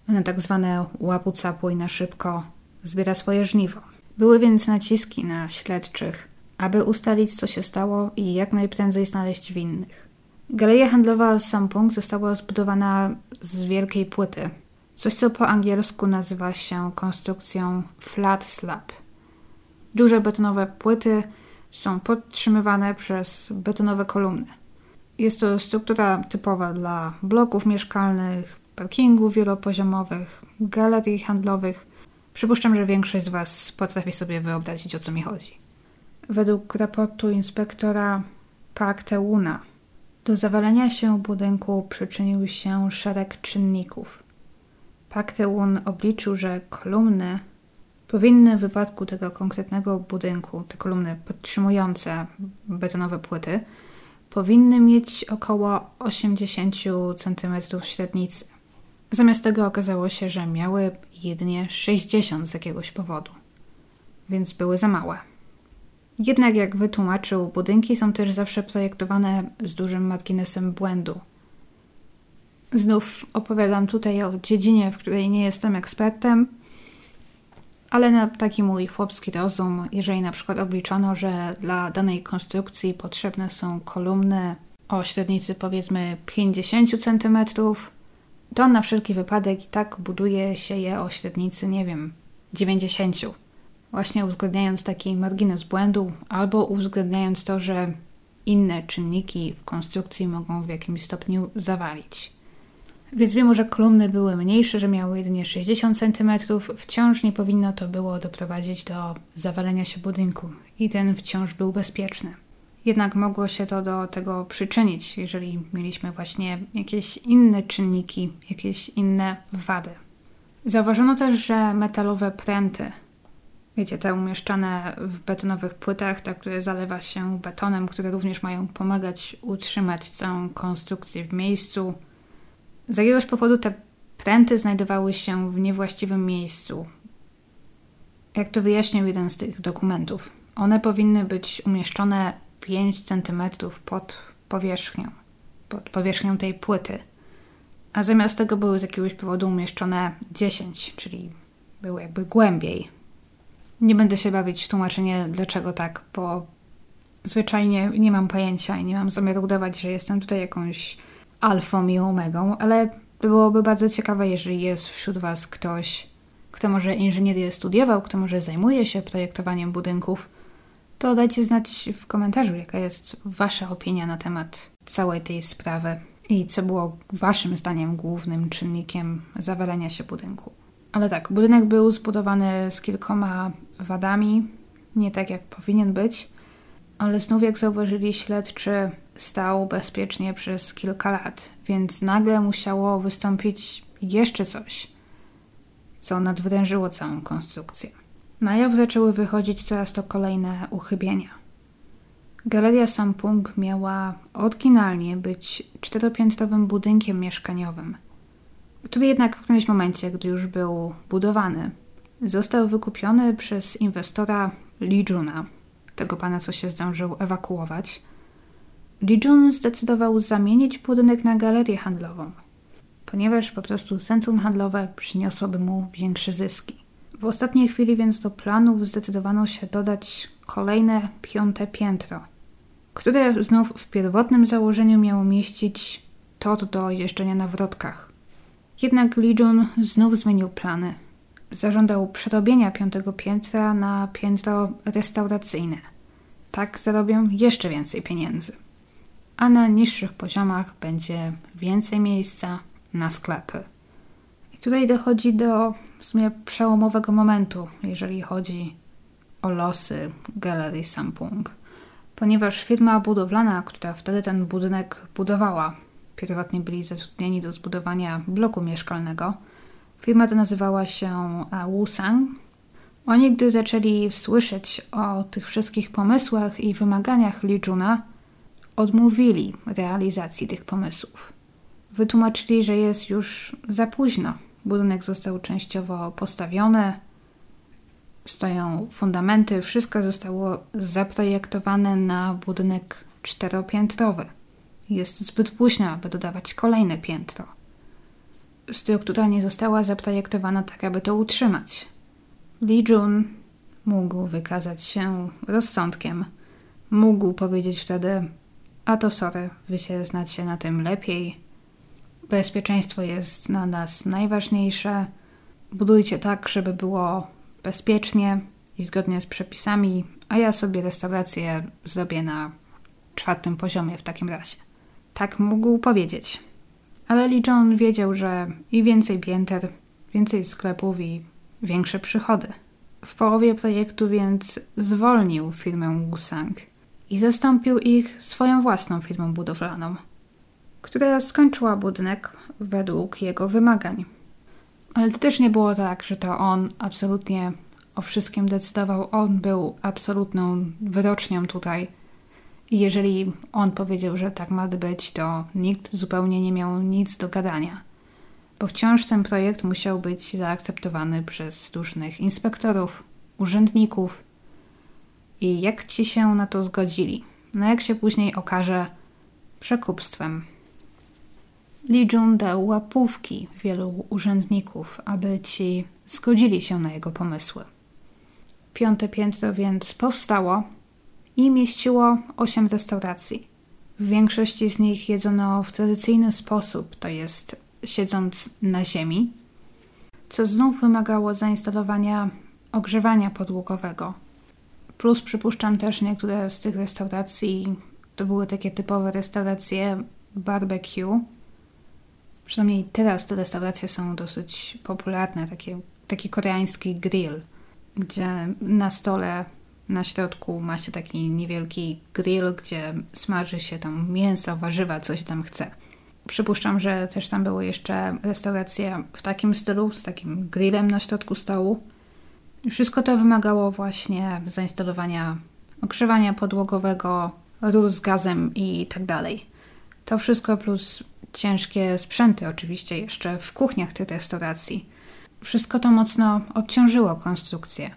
A: na tak zwane łapu-capu i na szybko, zbiera swoje żniwo. Były więc naciski na śledczych, aby ustalić, co się stało i jak najprędzej znaleźć winnych. Galeria handlowa Sampung została zbudowana z wielkiej płyty, coś co po angielsku nazywa się konstrukcją flat slab. Duże betonowe płyty są podtrzymywane przez betonowe kolumny. Jest to struktura typowa dla bloków mieszkalnych, parkingów wielopoziomowych, galerii handlowych. Przypuszczam, że większość z Was potrafi sobie wyobrazić, o co mi chodzi. Według raportu inspektora Park Teuna do zawalenia się budynku przyczynił się szereg czynników. Park Teun obliczył, że kolumny powinny w wypadku tego konkretnego budynku, te kolumny podtrzymujące betonowe płyty, powinny mieć około 80 cm średnicy. Zamiast tego okazało się, że miały jedynie 60 z jakiegoś powodu, więc były za małe. Jednak, jak wytłumaczył, budynki są też zawsze projektowane z dużym marginesem błędu. Znów opowiadam tutaj o dziedzinie, w której nie jestem ekspertem, ale na taki mój chłopski rozum, jeżeli na przykład obliczono, że dla danej konstrukcji potrzebne są kolumny o średnicy powiedzmy 50 cm, to na wszelki wypadek i tak buduje się je o średnicy, nie wiem, 90. Właśnie uwzględniając taki margines błędu, albo uwzględniając to, że inne czynniki w konstrukcji mogą w jakimś stopniu zawalić. Więc mimo, że kolumny były mniejsze, że miały jedynie 60 cm, wciąż nie powinno to było doprowadzić do zawalenia się budynku i ten wciąż był bezpieczny. Jednak mogło się to do tego przyczynić, jeżeli mieliśmy właśnie jakieś inne czynniki, jakieś inne wady. Zauważono też, że metalowe pręty, wiecie, te umieszczane w betonowych płytach, te, które zalewa się betonem, które również mają pomagać utrzymać całą konstrukcję w miejscu, z jakiegoś powodu te pręty znajdowały się w niewłaściwym miejscu. Jak to wyjaśnił jeden z tych dokumentów, one powinny być umieszczone 5 cm pod powierzchnią, pod powierzchnią tej płyty. A zamiast tego były z jakiegoś powodu umieszczone 10, czyli były jakby głębiej. Nie będę się bawić w tłumaczenie, dlaczego tak, bo zwyczajnie nie mam pojęcia i nie mam zamiaru udawać, że jestem tutaj jakąś alfą i omegą, ale byłoby bardzo ciekawe, jeżeli jest wśród Was ktoś, kto może inżynierię studiował, kto może zajmuje się projektowaniem budynków, to dajcie znać w komentarzu, jaka jest Wasza opinia na temat całej tej sprawy i co było Waszym zdaniem głównym czynnikiem zawalenia się budynku. Ale tak, budynek był zbudowany z kilkoma wadami, nie tak jak powinien być, ale znów jak zauważyli śledczy, stał bezpiecznie przez kilka lat, więc nagle musiało wystąpić jeszcze coś, co nadwyrężyło całą konstrukcję. Na jaw zaczęły wychodzić coraz to kolejne uchybienia. Galeria Sampung miała oryginalnie być czteropiętrowym budynkiem mieszkaniowym, który jednak w którymś momencie, gdy już był budowany, został wykupiony przez inwestora Lee Juna, tego pana, co się zdążył ewakuować. Lee Jun zdecydował zamienić budynek na galerię handlową, ponieważ po prostu centrum handlowe przyniosłoby mu większe zyski. W ostatniej chwili więc do planów zdecydowano się dodać kolejne piąte piętro, które znów w pierwotnym założeniu miało mieścić tor do jeżdżenia na wrotkach. Jednak Lee Jun znów zmienił plany. Zażądał przerobienia piątego piętra na piętro restauracyjne. Tak zarobią jeszcze więcej pieniędzy. A na niższych poziomach będzie więcej miejsca na sklepy. I tutaj dochodzi do w sumie przełomowego momentu, jeżeli chodzi o losy Galerii Sampung. Ponieważ firma budowlana, która wtedy ten budynek budowała, pierwotnie byli zatrudnieni do zbudowania bloku mieszkalnego, firma ta nazywała się Wusang. Oni, gdy zaczęli słyszeć o tych wszystkich pomysłach i wymaganiach Lijuna, odmówili realizacji tych pomysłów. Wytłumaczyli, że jest już za późno, Budynek został częściowo postawiony, stoją fundamenty, wszystko zostało zaprojektowane na budynek czteropiętrowy. Jest zbyt późno, aby dodawać kolejne piętro. Struktura nie została zaprojektowana tak, aby to utrzymać. Lee Jun mógł wykazać się rozsądkiem mógł powiedzieć wtedy: A to sorry, wy się znacie na tym lepiej. Bezpieczeństwo jest na nas najważniejsze. Budujcie tak, żeby było bezpiecznie i zgodnie z przepisami, a ja sobie restaurację zrobię na czwartym poziomie w takim razie. Tak mógł powiedzieć. Ale Lee John wiedział, że i więcej pięter, więcej sklepów i większe przychody. W połowie projektu więc zwolnił firmę Wusang i zastąpił ich swoją własną firmą budowlaną, która skończyła budynek według jego wymagań. Ale to też nie było tak, że to on absolutnie o wszystkim decydował. On był absolutną wyrocznią tutaj. Jeżeli on powiedział, że tak ma być, to nikt zupełnie nie miał nic do gadania. Bo wciąż ten projekt musiał być zaakceptowany przez różnych inspektorów, urzędników. I jak ci się na to zgodzili? No jak się później okaże, przekupstwem. Li Jun dał łapówki wielu urzędników, aby ci zgodzili się na jego pomysły. Piąte piętro więc powstało i mieściło osiem restauracji. W większości z nich jedzono w tradycyjny sposób, to jest siedząc na ziemi, co znów wymagało zainstalowania ogrzewania podłogowego. Plus przypuszczam też niektóre z tych restauracji to były takie typowe restauracje barbecue. Przynajmniej teraz te restauracje są dosyć popularne, takie, taki koreański grill gdzie na stole na środku ma się taki niewielki grill, gdzie smaży się tam mięso, warzywa, co się tam chce. Przypuszczam, że też tam były jeszcze restauracje w takim stylu, z takim grillem na środku stołu. wszystko to wymagało właśnie zainstalowania ogrzewania podłogowego, rur z gazem i tak dalej. To wszystko plus ciężkie sprzęty oczywiście jeszcze w kuchniach tych restauracji wszystko to mocno obciążyło konstrukcję,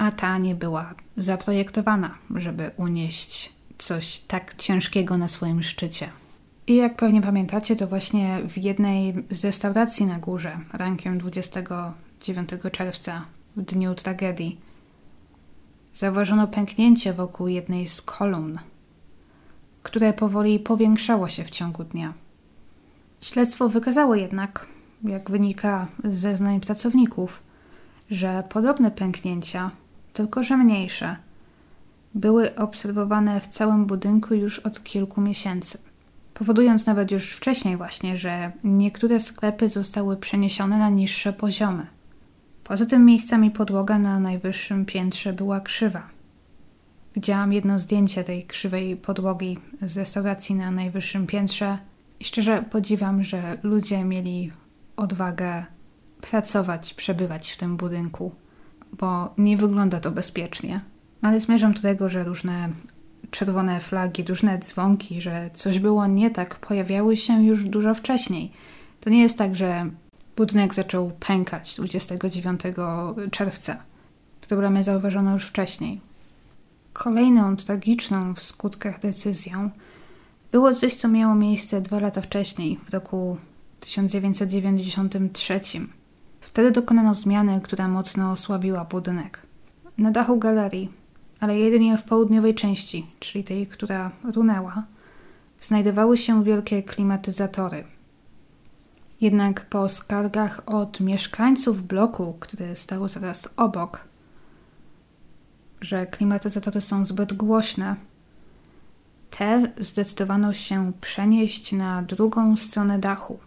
A: a ta nie była zaprojektowana, żeby unieść coś tak ciężkiego na swoim szczycie. I jak pewnie pamiętacie, to właśnie w jednej z restauracji na górze, rankiem 29 czerwca, w dniu tragedii, zauważono pęknięcie wokół jednej z kolumn, które powoli powiększało się w ciągu dnia. Śledztwo wykazało jednak, jak wynika z zeznań pracowników, że podobne pęknięcia, tylko że mniejsze, były obserwowane w całym budynku już od kilku miesięcy, powodując nawet już wcześniej właśnie, że niektóre sklepy zostały przeniesione na niższe poziomy. Poza tym miejscami podłoga na najwyższym piętrze była krzywa. Widziałam jedno zdjęcie tej krzywej podłogi z restauracji na najwyższym piętrze i szczerze podziwiam, że ludzie mieli odwagę pracować, przebywać w tym budynku, bo nie wygląda to bezpiecznie. Ale zmierzam do tego, że różne czerwone flagi, różne dzwonki, że coś było nie tak, pojawiały się już dużo wcześniej. To nie jest tak, że budynek zaczął pękać 29 czerwca. Problemy zauważono już wcześniej. Kolejną tragiczną w skutkach decyzją było coś, co miało miejsce dwa lata wcześniej, w roku 1993. Wtedy dokonano zmiany, która mocno osłabiła budynek. Na dachu galerii, ale jedynie w południowej części, czyli tej, która runęła, znajdowały się wielkie klimatyzatory. Jednak po skargach od mieszkańców bloku, który stał zaraz obok, że klimatyzatory są zbyt głośne, te zdecydowano się przenieść na drugą stronę dachu.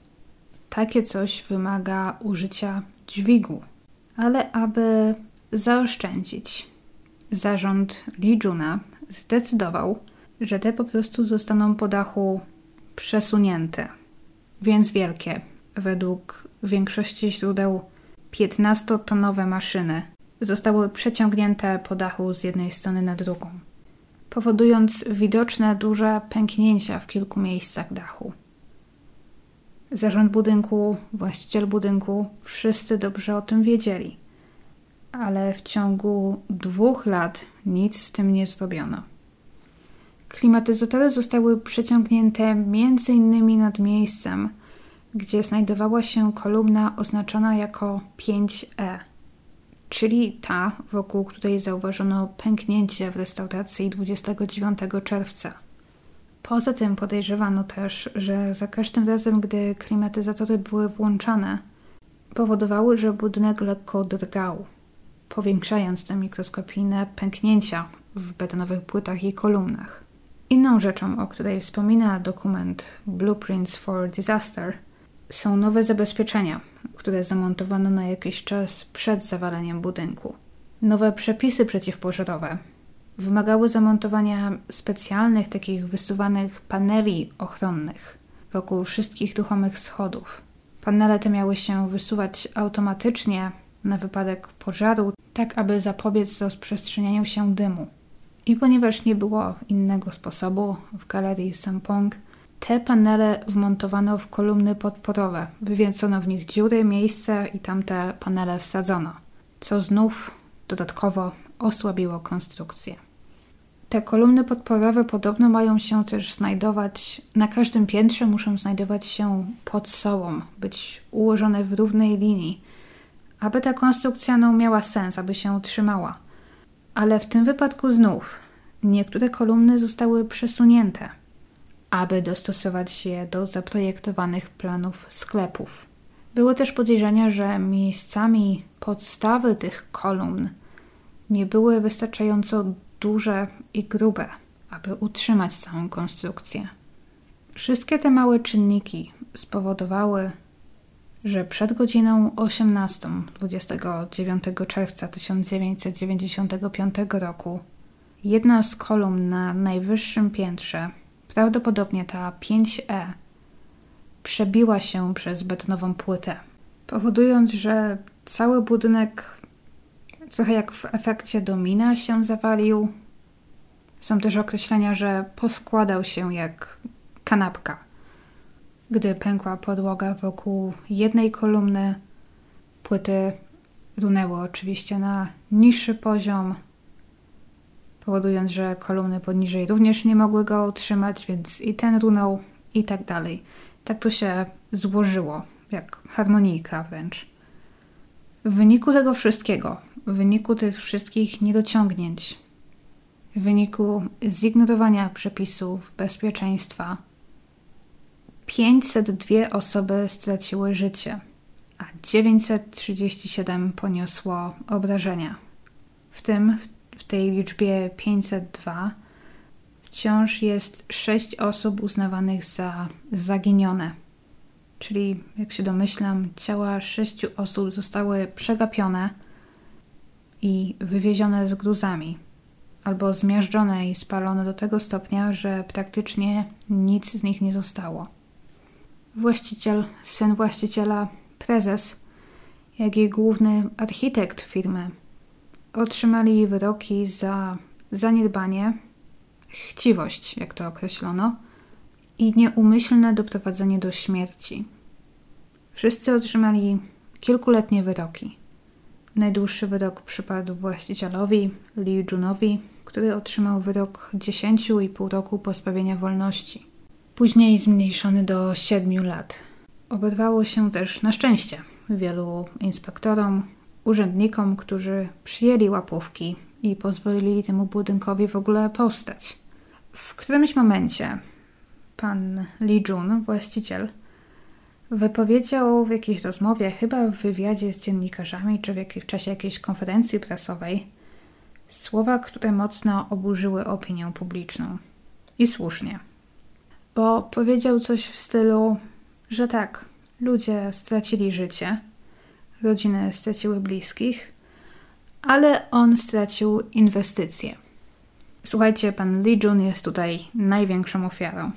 A: Takie coś wymaga użycia dźwigu. Ale aby zaoszczędzić, zarząd Lijuna zdecydował, że te po prostu zostaną po dachu przesunięte, więc wielkie. Według większości źródeł 15-tonowe maszyny zostały przeciągnięte po dachu z jednej strony na drugą, powodując widoczne duże pęknięcia w kilku miejscach dachu. Zarząd budynku, właściciel budynku, wszyscy dobrze o tym wiedzieli. Ale w ciągu dwóch lat nic z tym nie zrobiono. Klimatyzatory zostały przeciągnięte m.in. nad miejscem, gdzie znajdowała się kolumna oznaczona jako 5E, czyli ta, wokół której zauważono pęknięcie w restauracji 29 czerwca. Poza tym podejrzewano też, że za każdym razem, gdy klimatyzatory były włączane, powodowały, że budynek lekko drgał, powiększając te mikroskopijne pęknięcia w betonowych płytach i kolumnach. Inną rzeczą, o której wspomina dokument Blueprints for Disaster, są nowe zabezpieczenia, które zamontowano na jakiś czas przed zawaleniem budynku. Nowe przepisy przeciwpożarowe wymagały zamontowania specjalnych, takich wysuwanych paneli ochronnych wokół wszystkich ruchomych schodów. Panele te miały się wysuwać automatycznie na wypadek pożaru, tak aby zapobiec rozprzestrzenianiu się dymu. I ponieważ nie było innego sposobu w galerii Sampong, te panele wmontowano w kolumny podporowe, wywięcono w nich dziury, miejsce i tamte panele wsadzono, co znów dodatkowo osłabiło konstrukcję. Te kolumny podporowe podobno mają się też znajdować, na każdym piętrze muszą znajdować się pod sobą, być ułożone w równej linii, aby ta konstrukcja no, miała sens, aby się utrzymała. Ale w tym wypadku znów niektóre kolumny zostały przesunięte, aby dostosować je do zaprojektowanych planów sklepów. Były też podejrzenia, że miejscami podstawy tych kolumn nie były wystarczająco duże i grube, aby utrzymać całą konstrukcję. Wszystkie te małe czynniki spowodowały, że przed godziną 18 29 czerwca 1995 roku jedna z kolumn na najwyższym piętrze, prawdopodobnie ta 5E, przebiła się przez betonową płytę, powodując, że cały budynek trochę jak w efekcie domina się zawalił. Są też określenia, że poskładał się jak kanapka. Gdy pękła podłoga wokół jednej kolumny, płyty runęły oczywiście na niższy poziom, powodując, że kolumny poniżej również nie mogły go utrzymać, więc i ten runął i tak dalej. Tak to się złożyło, jak harmonijka wręcz. W wyniku tego wszystkiego, w wyniku tych wszystkich niedociągnięć, w wyniku zignorowania przepisów bezpieczeństwa, 502 osoby straciły życie, a 937 poniosło obrażenia. W tym w tej liczbie 502 wciąż jest 6 osób uznawanych za zaginione. Czyli, jak się domyślam, ciała sześciu osób zostały przegapione i wywiezione z gruzami, albo zmiażdżone i spalone do tego stopnia, że praktycznie nic z nich nie zostało. Właściciel, syn właściciela, prezes, jak i główny architekt firmy otrzymali wyroki za zaniedbanie, chciwość, jak to określono, i nieumyślne doprowadzenie do śmierci. Wszyscy otrzymali kilkuletnie wyroki. Najdłuższy wyrok przypadł właścicielowi Lee Junowi, który otrzymał wyrok 10,5 roku pozbawienia wolności. Później zmniejszony do 7 lat. Oberwało się też na szczęście wielu inspektorom, urzędnikom, którzy przyjęli łapówki i pozwolili temu budynkowi w ogóle powstać. W którymś momencie pan Lee Jun, właściciel, wypowiedział w jakiejś rozmowie, chyba w wywiadzie z dziennikarzami, czy w, w czasie jakiejś konferencji prasowej, słowa, które mocno oburzyły opinię publiczną. I słusznie. Bo powiedział coś w stylu, że tak, ludzie stracili życie, rodziny straciły bliskich, ale on stracił inwestycje. Słuchajcie, pan Lee Jun jest tutaj największą ofiarą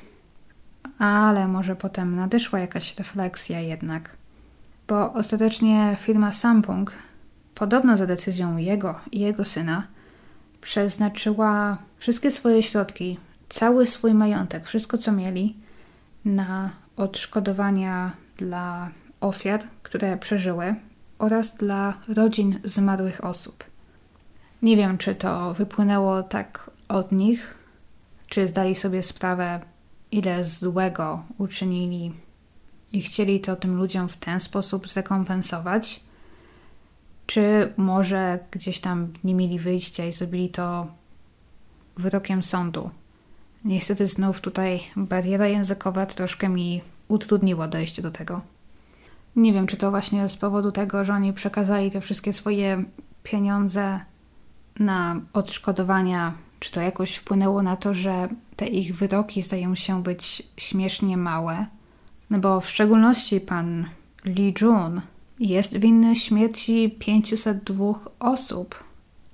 A: ale może potem nadeszła jakaś refleksja jednak. Bo ostatecznie firma Samsung, podobno za decyzją jego i jego syna, przeznaczyła wszystkie swoje środki, cały swój majątek, wszystko co mieli, na odszkodowania dla ofiar, które przeżyły, oraz dla rodzin zmarłych osób. Nie wiem, czy to wypłynęło tak od nich, czy zdali sobie sprawę, ile złego uczynili i chcieli to tym ludziom w ten sposób zrekompensować, czy może gdzieś tam nie mieli wyjścia i zrobili to wyrokiem sądu. Niestety znów tutaj bariera językowa troszkę mi utrudniła dojście do tego. Nie wiem, czy to właśnie z powodu tego, że oni przekazali te wszystkie swoje pieniądze na odszkodowania, czy to jakoś wpłynęło na to, że te ich wyroki zdają się być śmiesznie małe. No bo w szczególności pan Lee Jun jest winny śmierci 502 osób.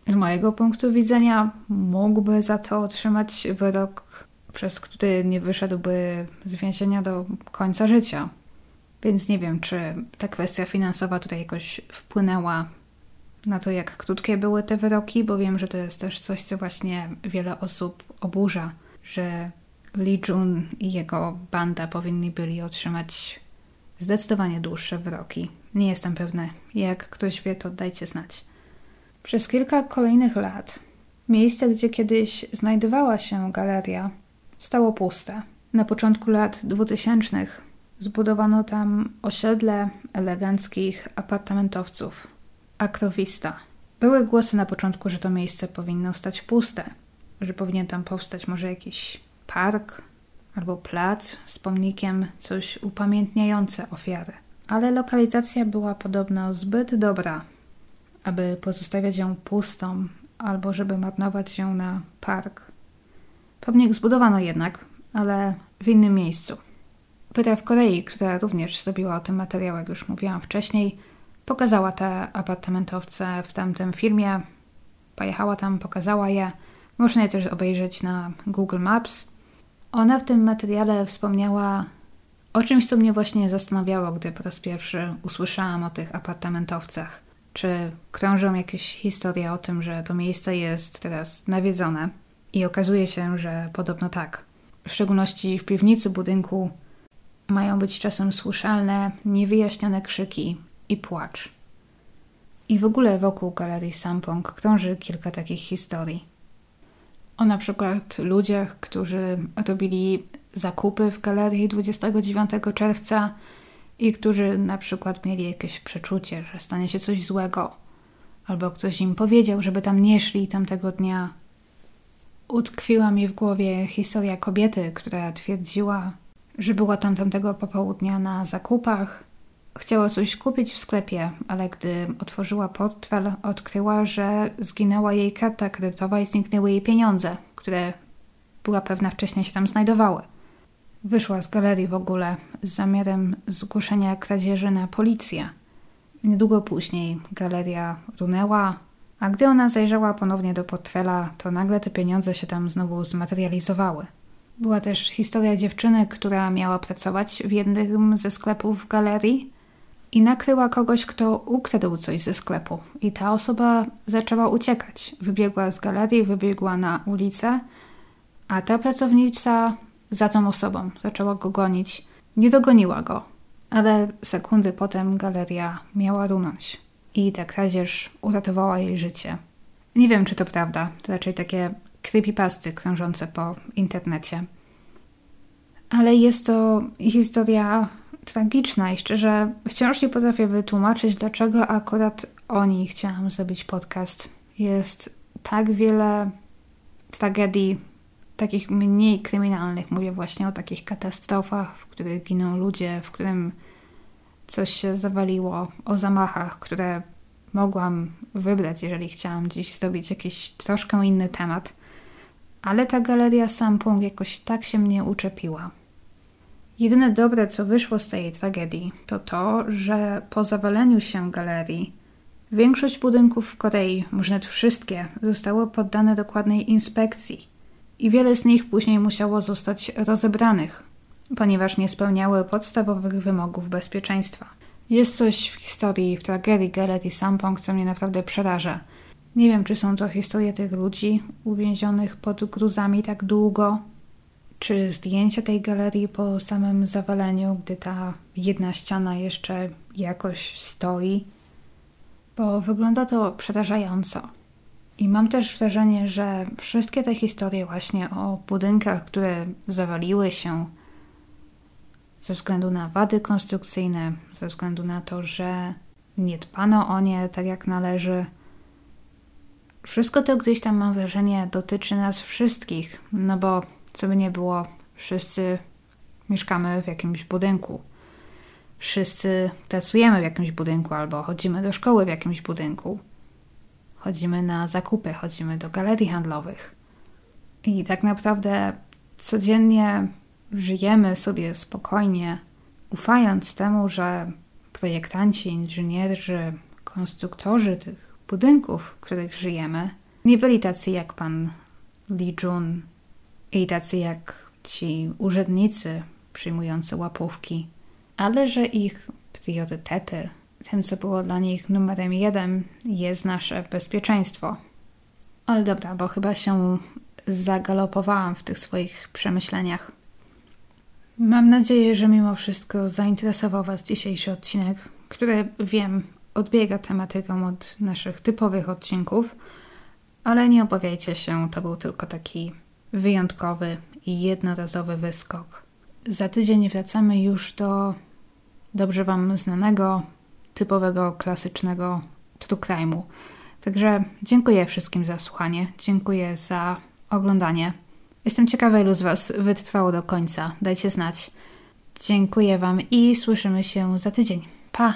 A: Z mojego punktu widzenia mógłby za to otrzymać wyrok, przez który nie wyszedłby z więzienia do końca życia. Więc nie wiem, czy ta kwestia finansowa tutaj jakoś wpłynęła na to, jak krótkie były te wyroki, bo wiem, że to jest też coś, co właśnie wiele osób oburza, że Lee Jun i jego banda powinni byli otrzymać zdecydowanie dłuższe wyroki. Nie jestem pewny. Jak ktoś wie, to dajcie znać. Przez kilka kolejnych lat miejsce, gdzie kiedyś znajdowała się galeria, stało puste. Na początku lat 2000 zbudowano tam osiedle eleganckich apartamentowców. Akrowista. Były głosy na początku, że to miejsce powinno stać puste, że powinien tam powstać może jakiś park albo plac z pomnikiem, coś upamiętniające ofiary. Ale lokalizacja była podobno zbyt dobra, aby pozostawiać ją pustą albo żeby marnować ją na park. Pomnik zbudowano jednak, ale w innym miejscu. Pyta w Korei, która również zrobiła o tym materiał, jak już mówiłam wcześniej, pokazała te apartamentowce w tamtym filmie. Pojechała tam, pokazała je. Można je też obejrzeć na Google Maps. Ona w tym materiale wspomniała o czymś, co mnie właśnie zastanawiało, gdy po raz pierwszy usłyszałam o tych apartamentowcach. Czy krążą jakieś historie o tym, że to miejsce jest teraz nawiedzone? I okazuje się, że podobno tak. W szczególności w piwnicy budynku mają być czasem słyszalne, niewyjaśnione krzyki i płacz. I w ogóle wokół galerii Sampong krąży kilka takich historii. O na przykład ludziach, którzy robili zakupy w galerii 29 czerwca i którzy na przykład mieli jakieś przeczucie, że stanie się coś złego, albo ktoś im powiedział, żeby tam nie szli tamtego dnia. Utkwiła mi w głowie historia kobiety, która twierdziła, że była tam tamtego popołudnia na zakupach. Chciała coś kupić w sklepie, ale gdy otworzyła portfel, odkryła, że zginęła jej karta kredytowa i zniknęły jej pieniądze, które była pewna wcześniej się tam znajdowały. Wyszła z galerii w ogóle z zamiarem zgłoszenia kradzieży na policję. Niedługo później galeria runęła, a gdy ona zajrzała ponownie do portfela, to nagle te pieniądze się tam znowu zmaterializowały. Była też historia dziewczyny, która miała pracować w jednym ze sklepów galerii i nakryła kogoś, kto ukradł coś ze sklepu. I ta osoba zaczęła uciekać. Wybiegła z galerii, wybiegła na ulicę, a ta pracownica za tą osobą zaczęła go gonić. Nie dogoniła go, ale sekundy potem galeria miała runąć. I ta kradzież uratowała jej życie. Nie wiem, czy to prawda. To raczej takie creepypasty krążące po internecie. Ale jest to historia tragiczna i szczerze wciąż nie potrafię wytłumaczyć, dlaczego akurat o niej chciałam zrobić podcast. Jest tak wiele tragedii, takich mniej kryminalnych. Mówię właśnie o takich katastrofach, w których giną ludzie, w którym coś się zawaliło, o zamachach, które mogłam wybrać, jeżeli chciałam dziś zrobić jakiś troszkę inny temat. Ale ta galeria Sampung jakoś tak się mnie uczepiła. Jedyne dobre, co wyszło z tej tragedii, to to, że po zawaleniu się galerii większość budynków w Korei, może nawet wszystkie, zostały poddane dokładnej inspekcji i wiele z nich później musiało zostać rozebranych, ponieważ nie spełniały podstawowych wymogów bezpieczeństwa. Jest coś w historii, w tragedii Galerii Sampong, co mnie naprawdę przeraża. Nie wiem, czy są to historie tych ludzi uwięzionych pod gruzami tak długo, czy zdjęcia tej galerii po samym zawaleniu, gdy ta jedna ściana jeszcze jakoś stoi, bo wygląda to przerażająco. I mam też wrażenie, że wszystkie te historie właśnie o budynkach, które zawaliły się ze względu na wady konstrukcyjne, ze względu na to, że nie dbano o nie tak jak należy. Wszystko to gdzieś tam mam wrażenie dotyczy nas wszystkich, no bo co by nie było, wszyscy mieszkamy w jakimś budynku. Wszyscy pracujemy w jakimś budynku albo chodzimy do szkoły w jakimś budynku. Chodzimy na zakupy, chodzimy do galerii handlowych. I tak naprawdę codziennie żyjemy sobie spokojnie, ufając temu, że projektanci, inżynierzy, konstruktorzy tych budynków, w których żyjemy, nie byli tacy jak pan Lee Jun i tacy jak ci urzędnicy przyjmujący łapówki, ale że ich priorytety, tym co było dla nich numerem jeden, jest nasze bezpieczeństwo. Ale dobra, bo chyba się zagalopowałam w tych swoich przemyśleniach. Mam nadzieję, że mimo wszystko zainteresował Was dzisiejszy odcinek, który wiem odbiega tematyką od naszych typowych odcinków, ale nie obawiajcie się, to był tylko taki wyjątkowy i jednorazowy wyskok. Za tydzień wracamy już do dobrze Wam znanego, typowego, klasycznego true crime'u. Także dziękuję wszystkim za słuchanie, dziękuję za oglądanie. Jestem ciekawa, ilu z Was wytrwało do końca. Dajcie znać. Dziękuję Wam i słyszymy się za tydzień.